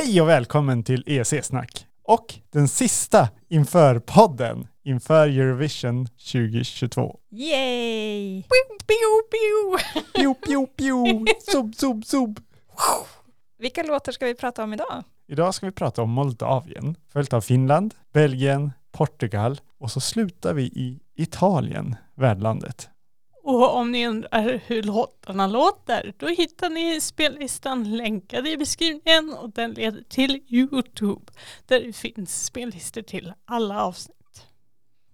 Hej och välkommen till EC-snack och den sista inför podden inför Eurovision 2022. Yay! Pew, pew, pew. Pio, pio, pio, sub, sub, sub. Vilka låtar ska vi prata om idag? Idag ska vi prata om Moldavien, följt av Finland, Belgien, Portugal och så slutar vi i Italien, värdlandet. Och om ni undrar hur låtarna låter, då hittar ni spellistan länkad i beskrivningen och den leder till Youtube där det finns spellistor till alla avsnitt.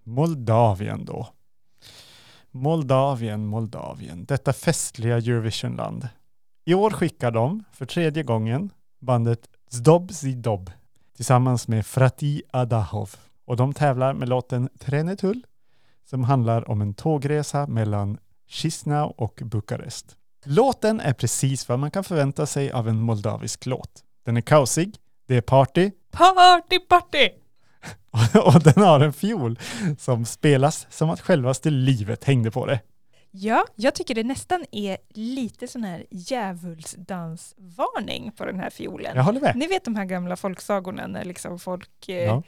Moldavien då. Moldavien, Moldavien, detta festliga Eurovisionland. I år skickar de, för tredje gången, bandet Zdob Zidob tillsammans med Frati Adahov. Och de tävlar med låten Trenetull som handlar om en tågresa mellan Chisinau och Bukarest. Låten är precis vad man kan förvänta sig av en moldavisk låt. Den är kaosig, det är party Party party! och den har en fiol som spelas som att självaste livet hängde på det. Ja, jag tycker det nästan är lite sån här djävulsdansvarning på den här fiolen. Jag håller med. Ni vet de här gamla folksagorna när liksom folk eh, Ja.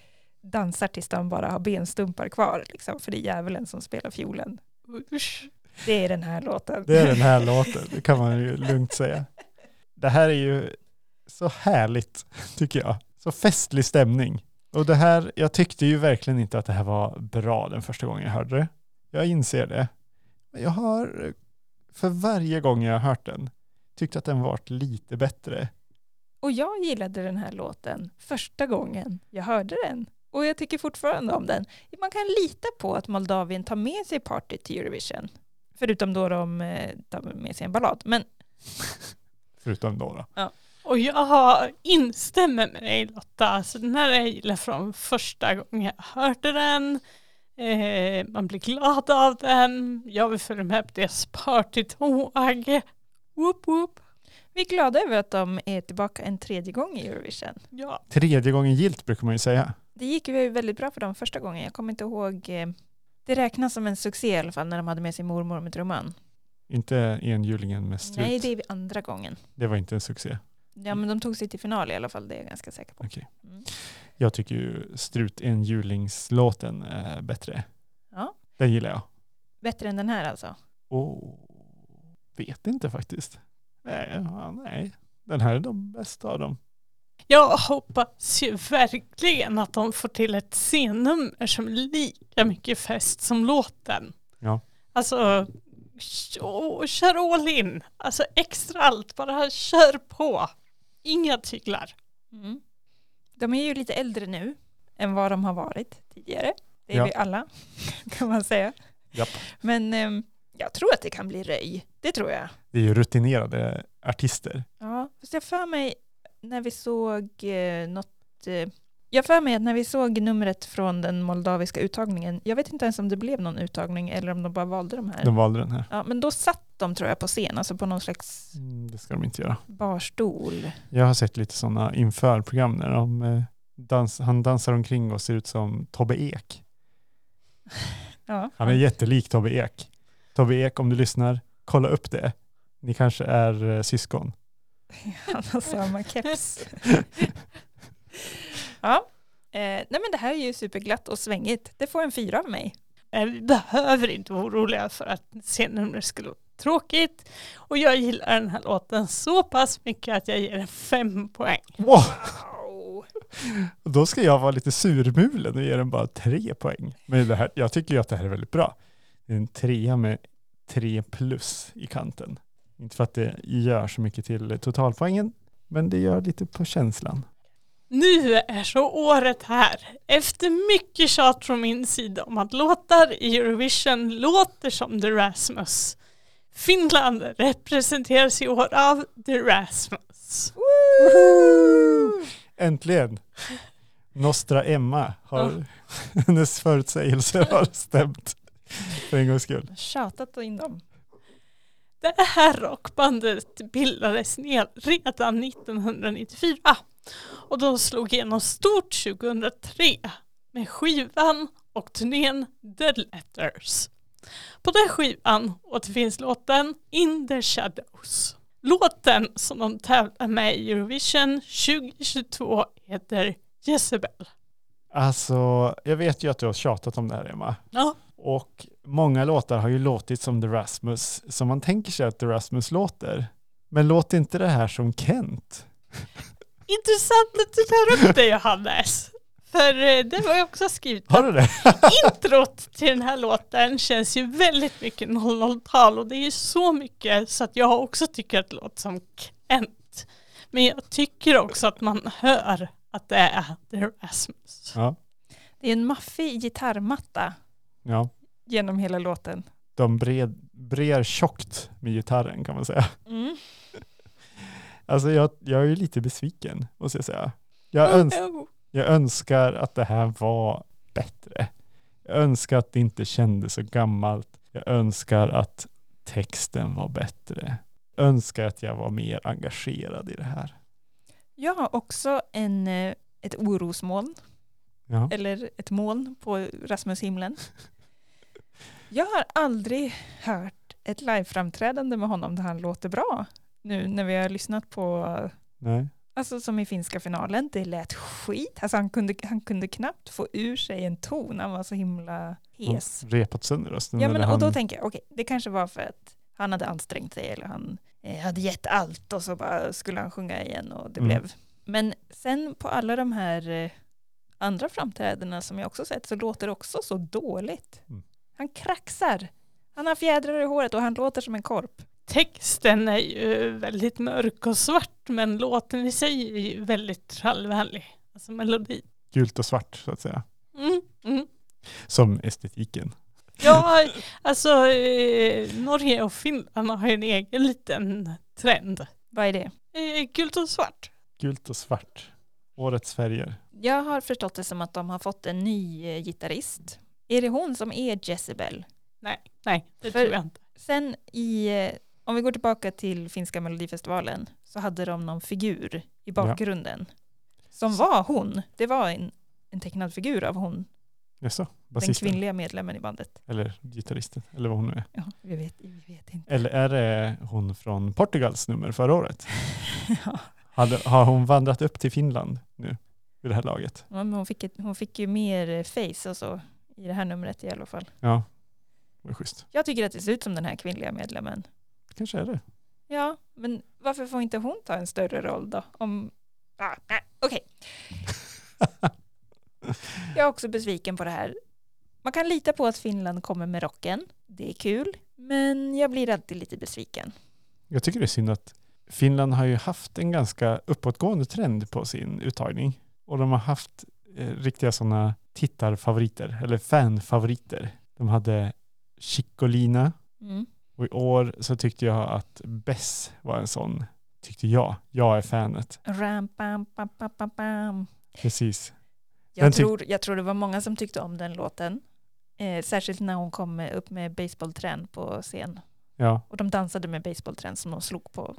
Dansar tills de bara har benstumpar kvar, liksom, för det är djävulen som spelar fiolen. Usch. Det är den här låten. Det är den här låten, det kan man ju lugnt säga. Det här är ju så härligt, tycker jag. Så festlig stämning. Och det här, jag tyckte ju verkligen inte att det här var bra den första gången jag hörde det. Jag inser det. Men jag har, för varje gång jag har hört den, tyckt att den varit lite bättre. Och jag gillade den här låten första gången jag hörde den. Och jag tycker fortfarande om den. Man kan lita på att Moldavien tar med sig party till Eurovision. Förutom då de eh, tar med sig en ballad. Men Förutom då. då. Och jag har- instämmer med dig Lotta, alltså den här jag gillar från första gången jag hörde den. Eh, man blir glad av den, jag vill följa med på deras partytåg. Whoop whoop. vi är glada över att de är tillbaka en tredje gång i Eurovision. Ja. Tredje gången gilt brukar man ju säga. Det gick ju väldigt bra för dem första gången. Jag kommer inte ihåg. eh, Det räknas som en succé i alla fall när de hade med sin mormor med trumman. Inte enhjulingen med strut. Nej, det är andra gången. Det var inte en succé. Ja, men de tog sig till final i alla fall. Det är jag ganska säker på. Okej. Mm. Jag tycker ju strut enhjulingslåten är bättre. Ja. Den gillar jag. Bättre än den här alltså. Oh, vet inte faktiskt. Nej, ja, nej, den här är de bästa av dem. Jag hoppas ju verkligen att de får till ett scennummer som är lika mycket fest som låten. Ja. Alltså, kö- kör all in. Alltså extra allt, bara kör på. Inga tyglar. Mm. De är ju lite äldre nu än vad de har varit tidigare. Det är Ja. vi alla, kan man säga. Japp. Men ehm, jag tror att det kan bli röj. Det tror jag. Det är ju rutinerade artister. Ja, fast jag för mig när vi såg eh, något... Eh, jag för mig att när vi såg numret från den moldaviska uttagningen, jag vet inte ens om det blev någon uttagning eller om de bara valde de här. De valde den här. Ja, men då satt de tror jag på scen, alltså på någon slags Mm, det ska de inte göra. barstol. Jag har sett lite sådana införprogram när de, eh, dans, han dansar omkring och ser ut som Tobbe Ek. Ja. Han är jättelik Tobbe Ek. Tobbe Ek, om du lyssnar, kolla upp det. Ni kanske är eh, syskon. Han har samma keps. ja, eh, nej men det här är ju superglatt och svängigt. Det får en fyra av mig. Eh, Vi behöver inte vara oroliga för att scennumret skulle vara tråkigt. Och jag gillar den här låten så pass mycket att jag ger den fem poäng. Wow! Wow. Och då ska jag vara lite surmulen och ge den bara tre poäng. Men det här, jag tycker ju att det här är väldigt bra. Det är en trea med tre plus i kanten. Inte för att det gör så mycket till totalpoängen, men det gör lite på känslan. Nu är så året här. Efter mycket tjat från min sida om att låtar i Eurovision låter som The Rasmus. Finland representeras i år av The Rasmus. Äntligen! Nostra Emma har, hennes förutsägelser har stämt för en gångs skull. Tjatat in dem. Det här rockbandet bildades ner redan 1994 och de slog igenom stort 2003 med skivan och turnén The Letters. På den skivan återfinns låten In the Shadows. Låten som de tävlar med i Eurovision 2022 heter Jezebel. Alltså, jag vet ju att du har tjatat om det här Emma. Ja, Och många låtar har ju låtit som The Rasmus, som man tänker sig att The Rasmus låter. Men låter inte det här som Kent? intressant att du tar upp det Johannes. För eh, det var jag också skrivit. Har du det? Introt till den här låten känns ju väldigt mycket 00-tal och det är ju så mycket så att jag också tycker att det låter som Kent. Men jag tycker också att man hör att det är The Rasmus. Ja. Det är en maffig gitarrmatta ja. genom hela låten. De bred, brer tjockt med gitarren kan man säga. Mm. Alltså jag, jag är ju lite besviken, måste jag säga. Jag, öns jag önskar att det här var bättre. Jag önskar att det inte kändes så gammalt. Jag önskar att texten var bättre. Jag önskar att jag var mer engagerad i det här. Jag har också en, eh, ett orosmoln, Ja. eller ett moln på Rasmushimlen. Jag har aldrig hört ett liveframträdande med honom där han låter bra. Nu när vi har lyssnat på, Nej. alltså som i finska finalen, det lät skit. Alltså han kunde, han kunde knappt få ur sig en ton, han var så himla hes. Han repat sönder rösten. Ja, men, och då han, tänker jag, okej, det kanske var för att han hade ansträngt sig eller han eh, hade gett allt och så bara skulle han sjunga igen och det Mm. blev. Men sen på alla de här eh, andra framträdandena som jag också sett så låter det också så dåligt. Mm. Han kraxar. Han har fjädrar i håret och han låter som en korp. Texten är ju väldigt mörk och svart men låten i sig är ju väldigt trallvänlig. Alltså melodi. Gult och svart så att säga. Mm, mm. Som estetiken. Ja, alltså eh, Norge och Finland har en egen liten trend. Vad är det? Eh, gult och svart. Gult och svart. Årets färger. Jag har förstått det som att de har fått en ny eh, gitarrist. Är det hon som är Jezebel? Nej, det För- tror jag inte. Sen i, eh, om vi går tillbaka till finska melodifestivalen så hade de någon figur i bakgrunden som var hon. Det var en, en tecknad figur av hon, Jaså? den kvinnliga medlemmen i bandet. Eller gitarristen? Eller vad hon nu är. Ja, vi vet, vi vet inte. Eller är det hon från Portugals nummer förra året? ja, Hade, har hon vandrat upp till Finland nu vid det här laget? men hon, fick ett, hon fick ju mer eh, face och så i det här numret i alla fall. Ja, det var schysst. Jag tycker att det ser ut som den här kvinnliga medlemmen. Kanske är det. Ja, men varför får inte hon ta en större roll då? Om... Ah, nej, Okej. Jag är också besviken på det här. Man kan lita på att Finland kommer med rocken. Det är kul. Men jag blir alltid lite besviken. Jag tycker det är synd att Finland har ju haft en ganska uppåtgående trend på sin uttagning. Och de har haft riktiga sådana tittarfavoriter, eller fanfavoriter. De hade Chicolina Mm. och i år så tyckte jag att Bess var en sån, tyckte jag. Jag är fanet. Ram, bam, bam, bam, bam. Precis. Jag, tror, jag tror det var många som tyckte om den låten. Eh, särskilt när hon kom upp med baseballträn på scen. Ja. Och de dansade med baseballträn som de slog på.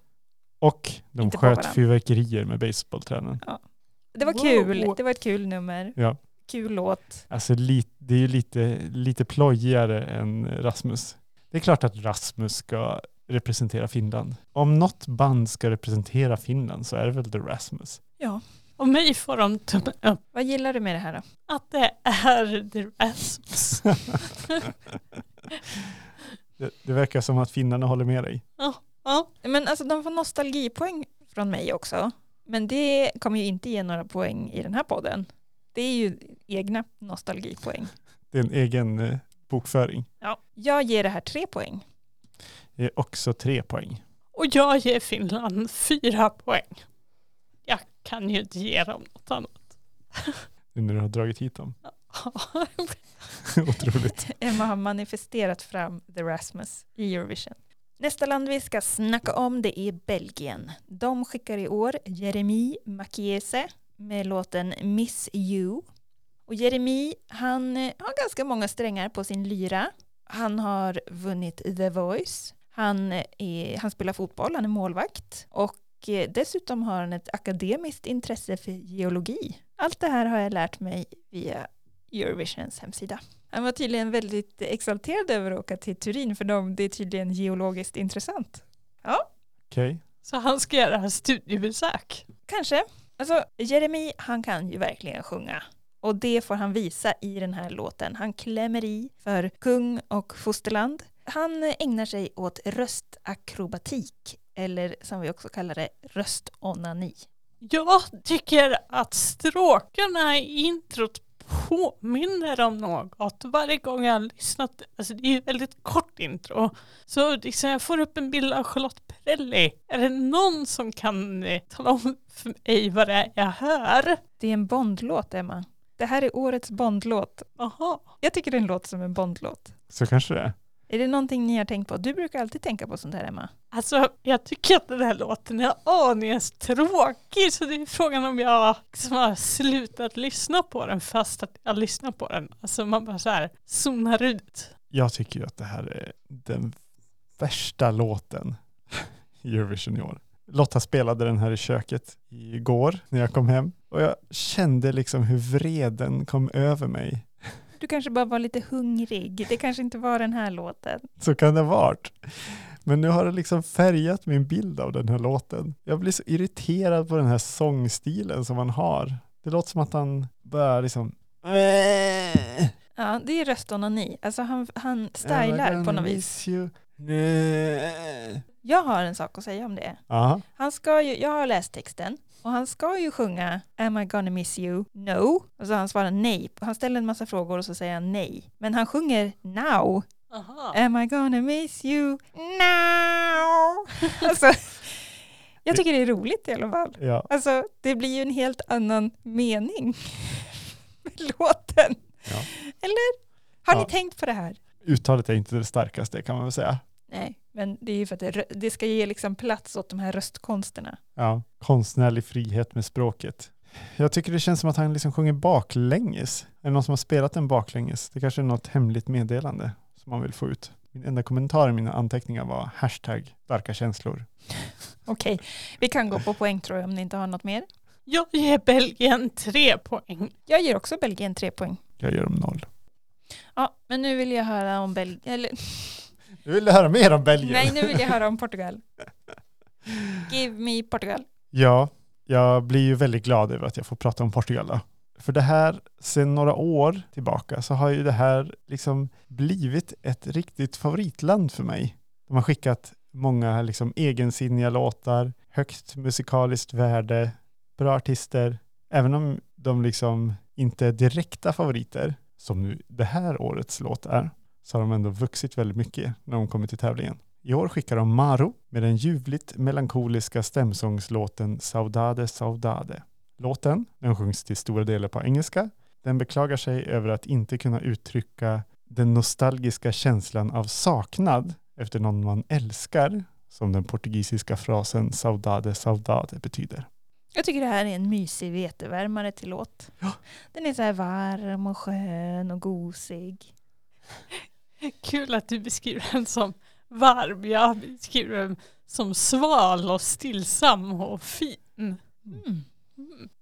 Och de Inte sköt fyrverkerier med baseballtränen. Det var Wow. kul. Det var ett kul nummer. Ja. Kul låt. Alltså det är ju lite, lite plojigare än Rasmus. Det är klart att Rasmus ska representera Finland. Om något band ska representera Finland så är det väl The Rasmus. Ja. Och mig får de tummen upp Vad gillar du med det här då? att det är The Rasmus. det, det verkar som att finnarna håller med dig. Ja, Men alltså de får nostalgipoäng från mig också. Men det kommer ju inte ge några poäng i den här podden. Det är ju egna nostalgipoäng. Det är en egen eh, bokföring. Ja. Jag ger det här tre poäng. Det är också tre poäng. och jag ger Finland fyra poäng. Jag kan ju inte ge dem något annat. Nu när du har dragit hit dem. Otroligt. Emma har manifesterat fram The Rasmus i Eurovision. Nästa land vi ska snacka om det är Belgien. De skickar i år Jeremy Makiese med låten Miss You. Och Jeremy, han eh, har ganska många strängar på sin lyra. Han har vunnit The Voice. Han, eh, är, han spelar fotboll, han är målvakt. Och eh, dessutom har han ett akademiskt intresse för geologi. Allt det här har jag lärt mig via Eurovisions hemsida. Han var tydligen väldigt exalterad över att åka till Turin för dem. Det är tydligen geologiskt intressant. Okej. Så han ska göra studiebesök. Kanske. Alltså, Jeremy, han kan ju verkligen sjunga. Och det får han visa i den här låten. Han klämmer i för kung och fosterland. Han ägnar sig åt röstakrobatik, eller som vi också kallar det, röstonani. Jag tycker att stråkarna i introt påminner om något varje gång jag har lyssnat. Alltså det är ju ett väldigt kort intro. Så liksom jag får upp en bild av Charlotte Perrelli. Är det någon som kan eh, tala om för mig vad det är jag hör? Det är en Bondlåt, Emma. Det här är årets Bondlåt. Aha. Jag tycker den låter som en Bondlåt. Så kanske det är. Är det någonting ni har tänkt på? Du brukar alltid tänka på sånt här, Emma. Alltså jag tycker att den här låten är aningen tråkig så det är frågan om jag liksom har slutat lyssna på den fast att jag lyssnar på den. Alltså man bara så här zonar ut. Jag tycker ju att det här är den värsta låten i Eurovision i år. Lotta spelade den här i köket igår när jag kom hem och jag kände liksom hur vreden kom över mig. Du kanske bara var lite hungrig. Det kanske inte var den här låten. Så kan det ha varit. Men nu har det liksom färgat min bild av den här låten. Jag blir så irriterad på den här sångstilen som han har. Det låter som att han börjar liksom Ja, det är röstonani. Alltså han, han stylar på något vis. vis. Jag har en sak att säga om det. Han ska ju, jag har läst texten och han ska ju sjunga Am I gonna miss you? No. Och så han svarar nej. Han ställer en massa frågor och så säger han nej. Men han sjunger now. Aha. Am I gonna miss you? Now. alltså, jag tycker det är roligt i alla fall. ja. Alltså, det blir ju en helt annan mening med låten. Ja. Eller? Har Ja. ni tänkt på det här? Uttalet är inte det starkaste kan man väl säga. Nej, men det är ju för att det, det ska ge liksom plats åt de här röstkonsterna. Ja, konstnärlig frihet med språket. Jag tycker det känns som att han liksom sjunger baklänges. Är det någon som har spelat den baklänges? Det kanske är något hemligt meddelande som man vill få ut. Min enda kommentar i mina anteckningar var hashtag starka känslor. Okej, vi kan gå på poäng tror jag om ni inte har något mer. Jag ger Belgien tre poäng. Jag ger också Belgien tre poäng. Jag ger dem noll. Ja, men nu vill jag höra om Belgien. Eller, Du ville höra mer om Belgien? nej, nu vill jag höra om Portugal. Give me Portugal. Ja, jag blir ju väldigt glad över att jag får prata om Portugal. Då. För det här, sedan några år tillbaka, så har ju det här liksom blivit ett riktigt favoritland för mig. De har skickat många liksom egensinniga låtar, högt musikaliskt värde, bra artister. Även om de liksom inte är direkta favoriter, som nu det här årets låt är, så har de ändå vuxit väldigt mycket när de kommer till tävlingen. I år skickar de Maro med den ljuvligt melankoliska stämsångslåten Saudade Saudade. Låten, den sjungs till stora delar på engelska. Den beklagar sig över att inte kunna uttrycka den nostalgiska känslan av saknad efter någon man älskar, som den portugisiska frasen Saudade Saudade betyder. Jag tycker det här är en mysig vetevärmare till låt. Ja. Den är så här varm och skön och gosig. Kul att du beskriver den som varm. Jag beskriver den som sval och stillsam och fin. Mm. Mm.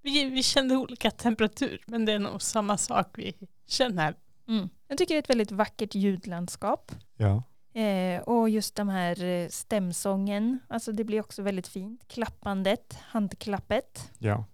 Vi, vi kände olika temperatur men det är nog samma sak vi känner. Mm. Jag tycker det är ett väldigt vackert ljudlandskap. Ja, Eh, och just de här eh, stämsången, alltså det blir också väldigt fint. Klappandet, handklappet. ja.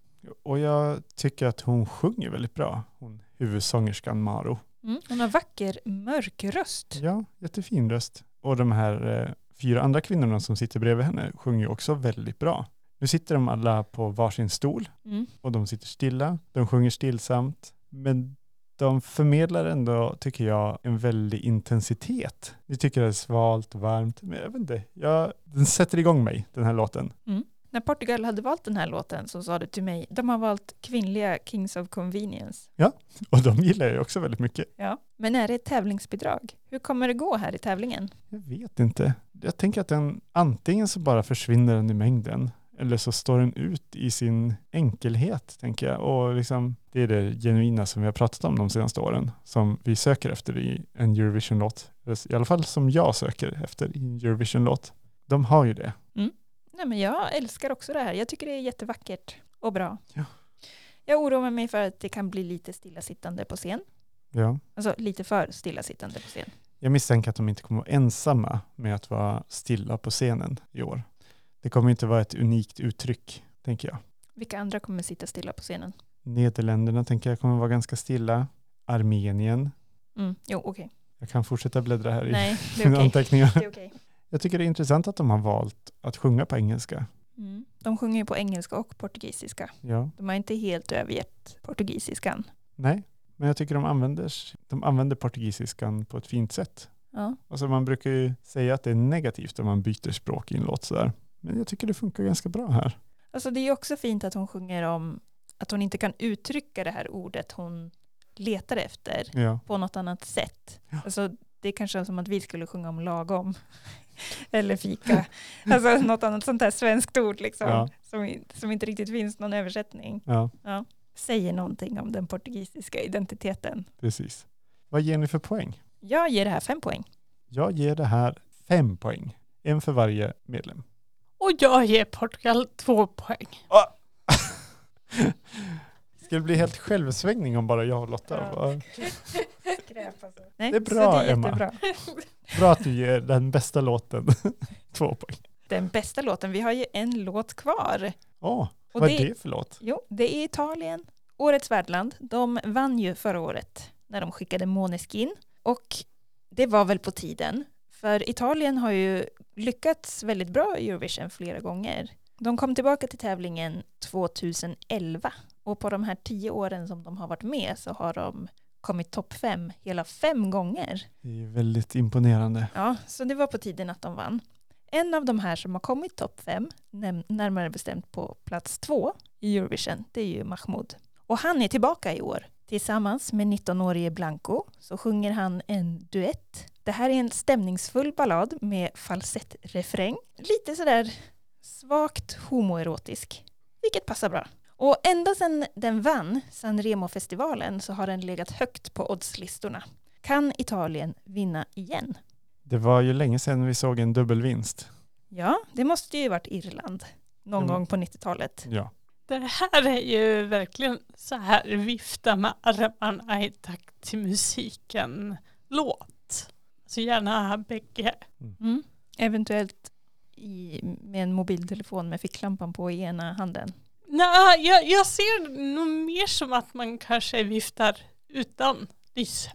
Och jag tycker att hon sjunger väldigt bra, hon huvudsångerskan Maro. Mm. Hon har vacker mörk röst. Ja, jättefin röst. Och de här eh, fyra andra kvinnorna som sitter bredvid henne sjunger också väldigt bra. Nu sitter de alla på varsin stol Mm. och de sitter stilla. De sjunger stillsamt. Men de förmedlar ändå, tycker jag, en väldig intensitet. Vi tycker det är svalt, varmt, men jag vet inte. Jag, den sätter igång mig, den här låten. När Portugal hade valt den här låten så sa du till mig, de har valt kvinnliga Kings of Convenience. Och de gillar jag också väldigt mycket. Ja. Men är det ett tävlingsbidrag? Hur kommer det gå här i tävlingen? Jag vet inte. Jag tänker att den antingen så bara försvinner den i mängden eller så står den ut i sin enkelhet, tänker jag. Och liksom, det är det genuina som vi har pratat om de senaste åren, som vi söker efter i en Eurovision-låt. I alla fall som jag söker efter i en Eurovision-låt. De har ju det. Nej, men jag älskar också det här. Jag tycker det är jättevackert och bra. Ja. Jag oroar mig för att det kan bli lite stillasittande på scen. Ja. Alltså lite för stillasittande på scen. Jag misstänker att de inte kommer vara ensamma med att vara stilla på scenen i år. Det kommer inte vara ett unikt uttryck, tänker jag. Vilka andra kommer sitta stilla på scenen? Nederländerna tänker jag kommer vara ganska stilla. Armenien. Mm. Jo, okej. Jag kan fortsätta bläddra här i Nej, är mina okej. anteckningar. Det är okej. Jag tycker det är intressant att de har valt att sjunga på engelska. Mm. De sjunger ju på engelska och portugisiska. Ja, De har inte helt övergett portugisiskan. nej, men jag tycker de använder, de använder portugisiskan på ett fint sätt. Ja. Alltså man brukar ju säga att det är negativt om man byter språk i en låt sådär. Men jag tycker det funkar ganska bra här. Alltså det är också fint att hon sjunger om att hon inte kan uttrycka det här ordet hon letar efter Ja, på något annat sätt. Ja. Alltså det är kanske som att vi skulle sjunga om lagom. Eller fika. Alltså något annat sånt här svenskt ord liksom. Ja. Som, som inte riktigt finns någon översättning. ja, Säger någonting om den portugisiska identiteten. precis. Vad ger ni för poäng? Jag ger det här fem poäng. Jag ger det här fem poäng. En för varje medlem. Och jag ger Portugal två poäng. Ska det bli helt självsvängning om bara jag och Lotta? Ja. Va? Nej, Det är bra, det är Emma. jättebra. Bra att du ger den bästa låten två poäng. Den bästa låten, vi har ju en låt kvar. Åh, Och vad det- är det för låt? Jo, det är Italien. Årets värdland. De vann ju förra året när de skickade Måneskin. Och det var väl på tiden. För Italien har ju lyckats väldigt bra i Eurovision flera gånger. De kom tillbaka till tävlingen 2011. Och på de här tio åren som de har varit med så har de kommit topp fem hela fem gånger. Det är väldigt imponerande. Ja, så det var på tiden att de vann. En av de här som har kommit topp fem, närmare bestämt på plats två i Eurovision, det är ju Mahmoud. Och han är tillbaka i år. Tillsammans med 19-årige Blanco så sjunger han en duett. Det här är en stämningsfull ballad med falsettrefräng. Lite sådär svagt homoerotisk, vilket passar bra. Och ända sedan den vann San Remo-festivalen så har den legat högt på oddslistorna. Kan Italien vinna igen? Det var ju länge sedan vi såg en dubbelvinst. Ja, det måste ju varit Irland någon Mm. gång på 90-talet. Ja, Det här är ju verkligen så här vifta med armarna i takt till musiken låt. Så gärna bägge. Mm. Eventuellt i, med en mobiltelefon med ficklampan på i ena handen. Nej, jag, jag ser nog mer som att man kanske viftar utan lyse.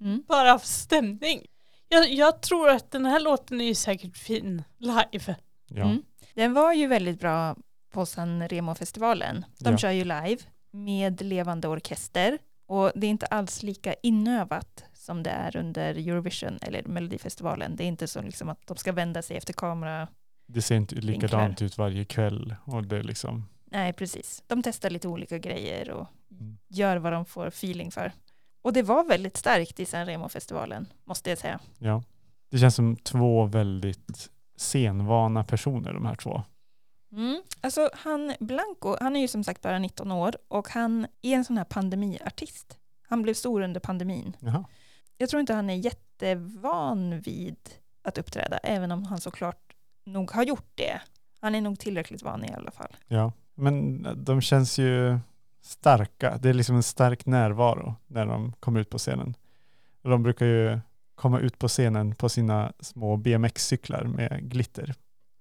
Mm. Bara av stämning. Jag, jag tror att den här låten är ju säkert fin live. ja. Mm. Den var ju väldigt bra på San Remo-festivalen. De Ja. kör ju live med levande orkester och det är inte alls lika inövat som det är under Eurovision eller Melodifestivalen. Det är inte så liksom att de ska vända sig efter kamera. Det ser inte likadant Vinklar. ut varje kväll. Och det är liksom, Nej, precis. De testar lite olika grejer och mm. gör vad de får feeling för. Och det var väldigt starkt i San Remo-festivalen, måste jag säga. ja. Det känns som två väldigt scenvana personer de här två. Mm. Alltså han Blanco, han är ju som sagt bara 19 år och han är en sån här pandemiartist. Han blev stor under pandemin. Jaha. Jag tror inte han är jättevan vid att uppträda, även om han såklart nog har gjort det. Han är nog tillräckligt van i alla fall. Ja, men de känns ju starka. Det är liksom en stark närvaro när de kommer ut på scenen. Och de brukar ju komma ut på scenen på sina små BMX-cyklar med glitter.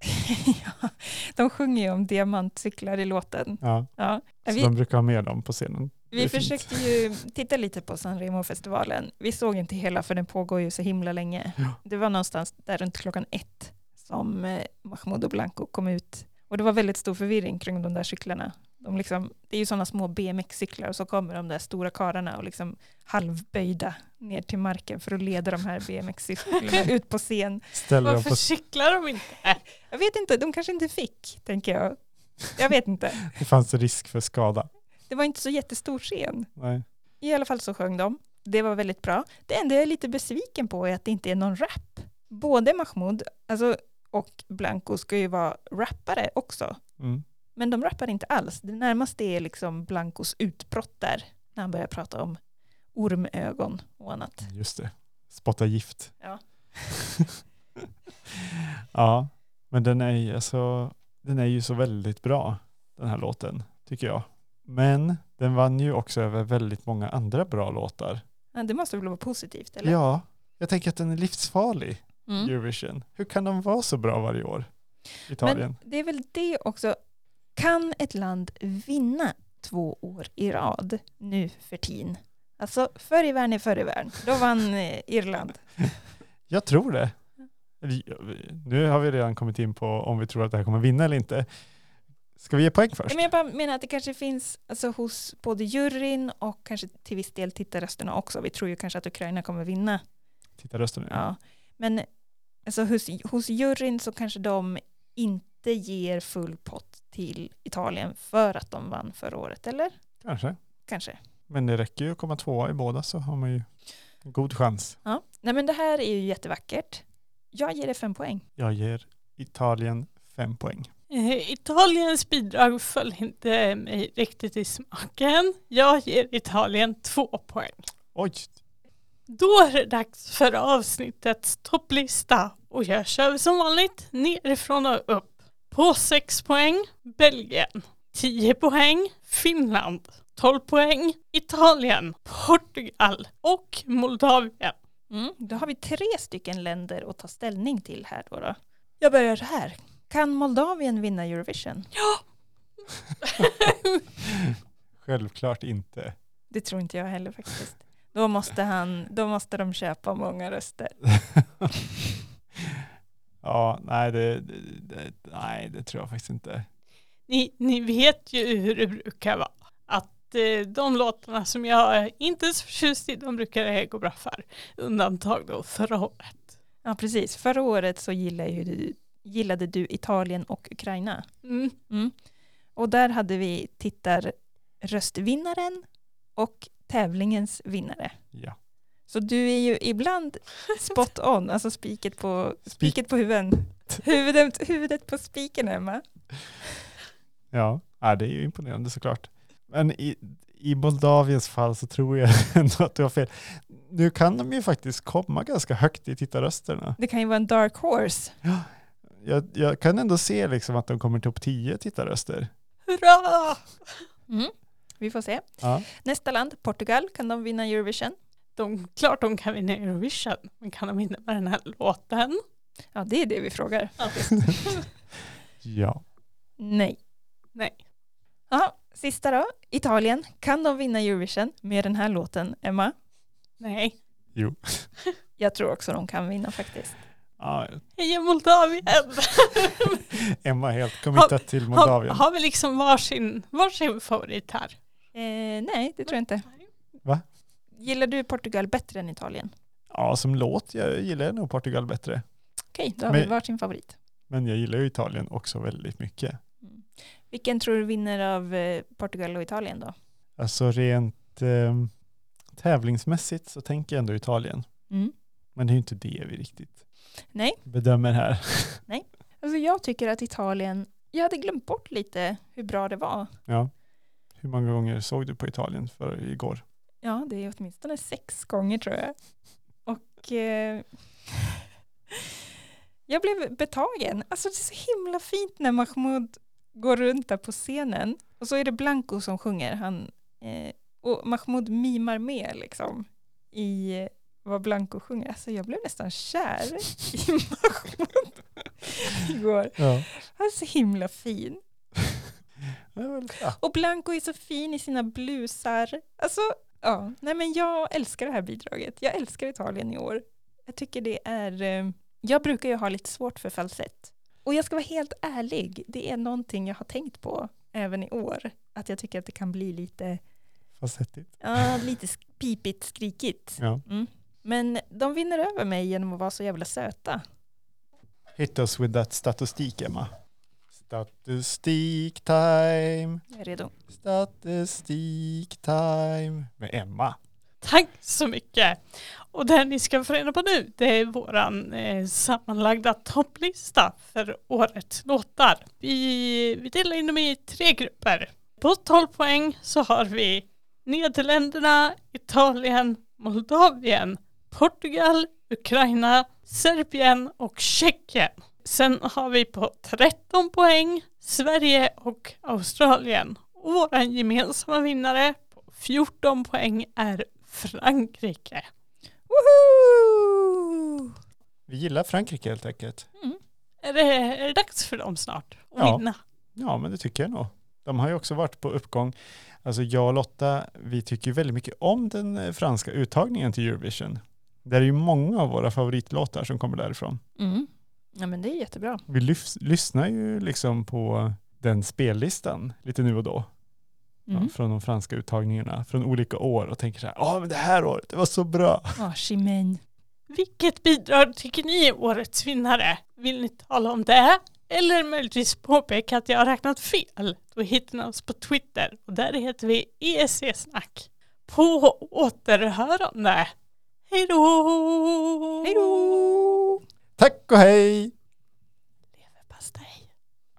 ja, de sjunger ju om diamantcyklar i låten. Ja, Ja. så Vi, de brukar ha med dem på scenen. Vi fint. försökte ju titta lite på San Remo-festivalen. Vi såg inte hela för den pågår ju så himla länge. Ja. Det var någonstans där runt klockan ett som eh, Mahmoud och Blanco kom ut. Och det var väldigt stor förvirring kring de där cyklarna. De liksom, det är ju sådana små BMX-cyklar och så kommer de där stora kararna och liksom halvböjda ner till marken för att leda de här BMX-cyklarna ut på scen. Ställer Varför på, cyklar de inte? Jag vet inte, de kanske inte fick, tänker jag. Jag vet inte. det fanns risk för skada. Det var inte så jättestor scen. Nej. I alla fall så sjöng de. Det var väldigt bra. Det enda jag är lite besviken på är att det inte är någon rap. Både Mahmoud alltså, och Blanco ska ju vara rappare också. Mm. Men de rappar inte alls. Det närmaste är liksom Blancos utbrott där. När han börjar prata om ormögon och annat. Just det. Spotta gift. Ja. ja, men den är, ju- alltså, den är ju så väldigt bra, den här låten, tycker jag. Men den vann ju också över väldigt många andra bra låtar. Ja, det måste väl vara positivt, eller? Ja, jag tänker att den är livsfarlig, Mm. Eurovision. Hur kan de vara så bra varje år? Italien. Men det är väl det också. Kan ett land vinna två år i rad nu för tiden? Alltså förr i världen är förr i världen. Då vann eh, Irland. Jag tror det. Nu har vi redan kommit in på om vi tror att det här kommer vinna eller inte. Ska vi ge poäng först? Men jag bara menar att det kanske finns alltså, hos både juryn och kanske till viss del tittarrösterna också. Vi tror ju kanske att Ukraina kommer vinna. Titta rösten nu. Ja. Men alltså, hos, hos juryn så kanske de inte ger full pott till Italien för att de vann förra året, eller? Kanske. Kanske. Men det räcker ju att komma tvåa i båda så har man ju en god chans. Ja. Nej men det här är ju jättevackert. Jag ger det fem poäng. Jag ger Italien fem poäng. Eh, Italiens bidrag föll inte mig riktigt i smaken. Jag ger Italien två poäng. Oj, Då är det dags för avsnittets topplista och jag kör som vanligt nerifrån och upp. På 6 poäng Belgien, 10 poäng Finland, 12 poäng Italien, Portugal och Moldavien. Mm. Då har vi tre stycken länder att ta ställning till här då. då. Jag börjar så här. Kan Moldavien vinna Eurovision? självklart inte. Det tror inte jag heller faktiskt. Då måste, han, då måste de köpa många röster. ja, nej det, det, det, nej, det tror jag faktiskt inte. Ni, ni vet ju hur det brukar vara. Att eh, de låtarna som jag inte är så förtjust i, de brukar det gå bra för. Undantag då förra året. Ja, precis. Förra året så gillade, ju du, gillade du Italien och Ukraina. Mm. Mm. Och där hade vi tittarröstvinnaren och tävlingens vinnare. Ja. Så du är ju ibland spot on, alltså spiket på, spiket på huvudet. Huvudet, huvudet på spiken, Emma. Ja, ja, det är ju imponerande såklart. Men i, i Moldaviens fall så tror jag ändå att du har fel. Nu kan de ju faktiskt komma ganska högt i tittarrösterna. Det kan ju vara en dark horse. Jag, jag kan ändå se liksom att de kommer topp 10 tittarröster. Hurra! Mm. Vi får se. Ja. Nästa land, Portugal, kan de vinna Eurovision? De, klart de kan vinna Eurovision, men kan de vinna med den här låten? Ja, det är det vi frågar. ja. Nej. Nej. Ja, sista då. Italien, kan de vinna Eurovision med den här låten, Emma? Nej. Jo. Jag tror också de kan vinna faktiskt. Ja, Heja Moldavien! Emma helt committat till har, Moldavien. har vi liksom varsin, varsin favorit här? Eh, nej, det tror jag inte. Va? Gillar du Portugal bättre än Italien? Ja, som låt jag gillar nog Portugal bättre. Okej, då har Men- vi varsin favorit. Men jag gillar ju Italien också väldigt mycket. Mm. Vilken tror du vinner av eh, Portugal och Italien då? Alltså rent eh, tävlingsmässigt så tänker jag ändå Italien. Mm. Men det är ju inte det vi riktigt Nej, bedömer här. alltså jag tycker att Italien, jag hade glömt bort lite hur bra det var. Ja. Hur många gånger såg du på Italien för igår? Ja, det är åtminstone sex gånger tror jag. Och eh, jag blev betagen. Alltså det är så himla fint när Mahmoud går runt där på scenen. Och så är det Blanco som sjunger. Han, eh, och Mahmoud mimar med liksom i vad Blanco sjunger. Alltså jag blev nästan kär i Mahmoud igår. Ja. Han är så himla fin. Ja. Och Blanco är så fin i sina blusar. Alltså, ja, nej men jag älskar det här bidraget. Jag älskar Italien i år. Jag tycker det är, eh, jag brukar ju ha lite svårt för falsett. Och jag ska vara helt ärlig, det är någonting jag har tänkt på även i år. Att jag tycker att det kan bli lite, Facettigt. ja, lite pipigt, skrikigt. Ja. Mm. Men de vinner över mig genom att vara så jävla söta. Hit us with that statistik Emma. Statistik time. Jag är redo. Statistik time. Med Emma. Tack så mycket! Och det ni ska få reda på nu, det är våran eh, sammanlagda topplista för årets låtar. Vi, vi delar in dem i tre grupper. På 12 poäng så har vi Nederländerna, Italien, Moldavien, Portugal, Ukraina, Serbien och Tjeckien. Sen har vi på 13 poäng Sverige och Australien. Och våran gemensamma vinnare på 14 poäng är Frankrike. Woho! Vi gillar Frankrike helt enkelt. Mm. Är det, är det dags för dem snart att Ja. vinna? Ja, men det tycker jag nog. De har ju också varit på uppgång. Alltså jag och Lotta, vi tycker väldigt mycket om den eh, franska uttagningen till Eurovision. Det är ju många av våra favoritlåtar som kommer därifrån. Mm. Ja men det är jättebra. Vi lys- lyssnar ju liksom på den spellistan lite nu och då. Mm. Ja, från de franska uttagningarna från olika år och tänker så här, ja men det här året, det var så bra. Ja, Chimène. Vilket bidrag tycker ni är årets vinnare? Vill ni tala om det? Eller möjligtvis påpeka att jag har räknat fel? Då hittar ni oss på Twitter och där heter vi ESC-snack. På återhörande. Hej då! Hej då! Tack och hej!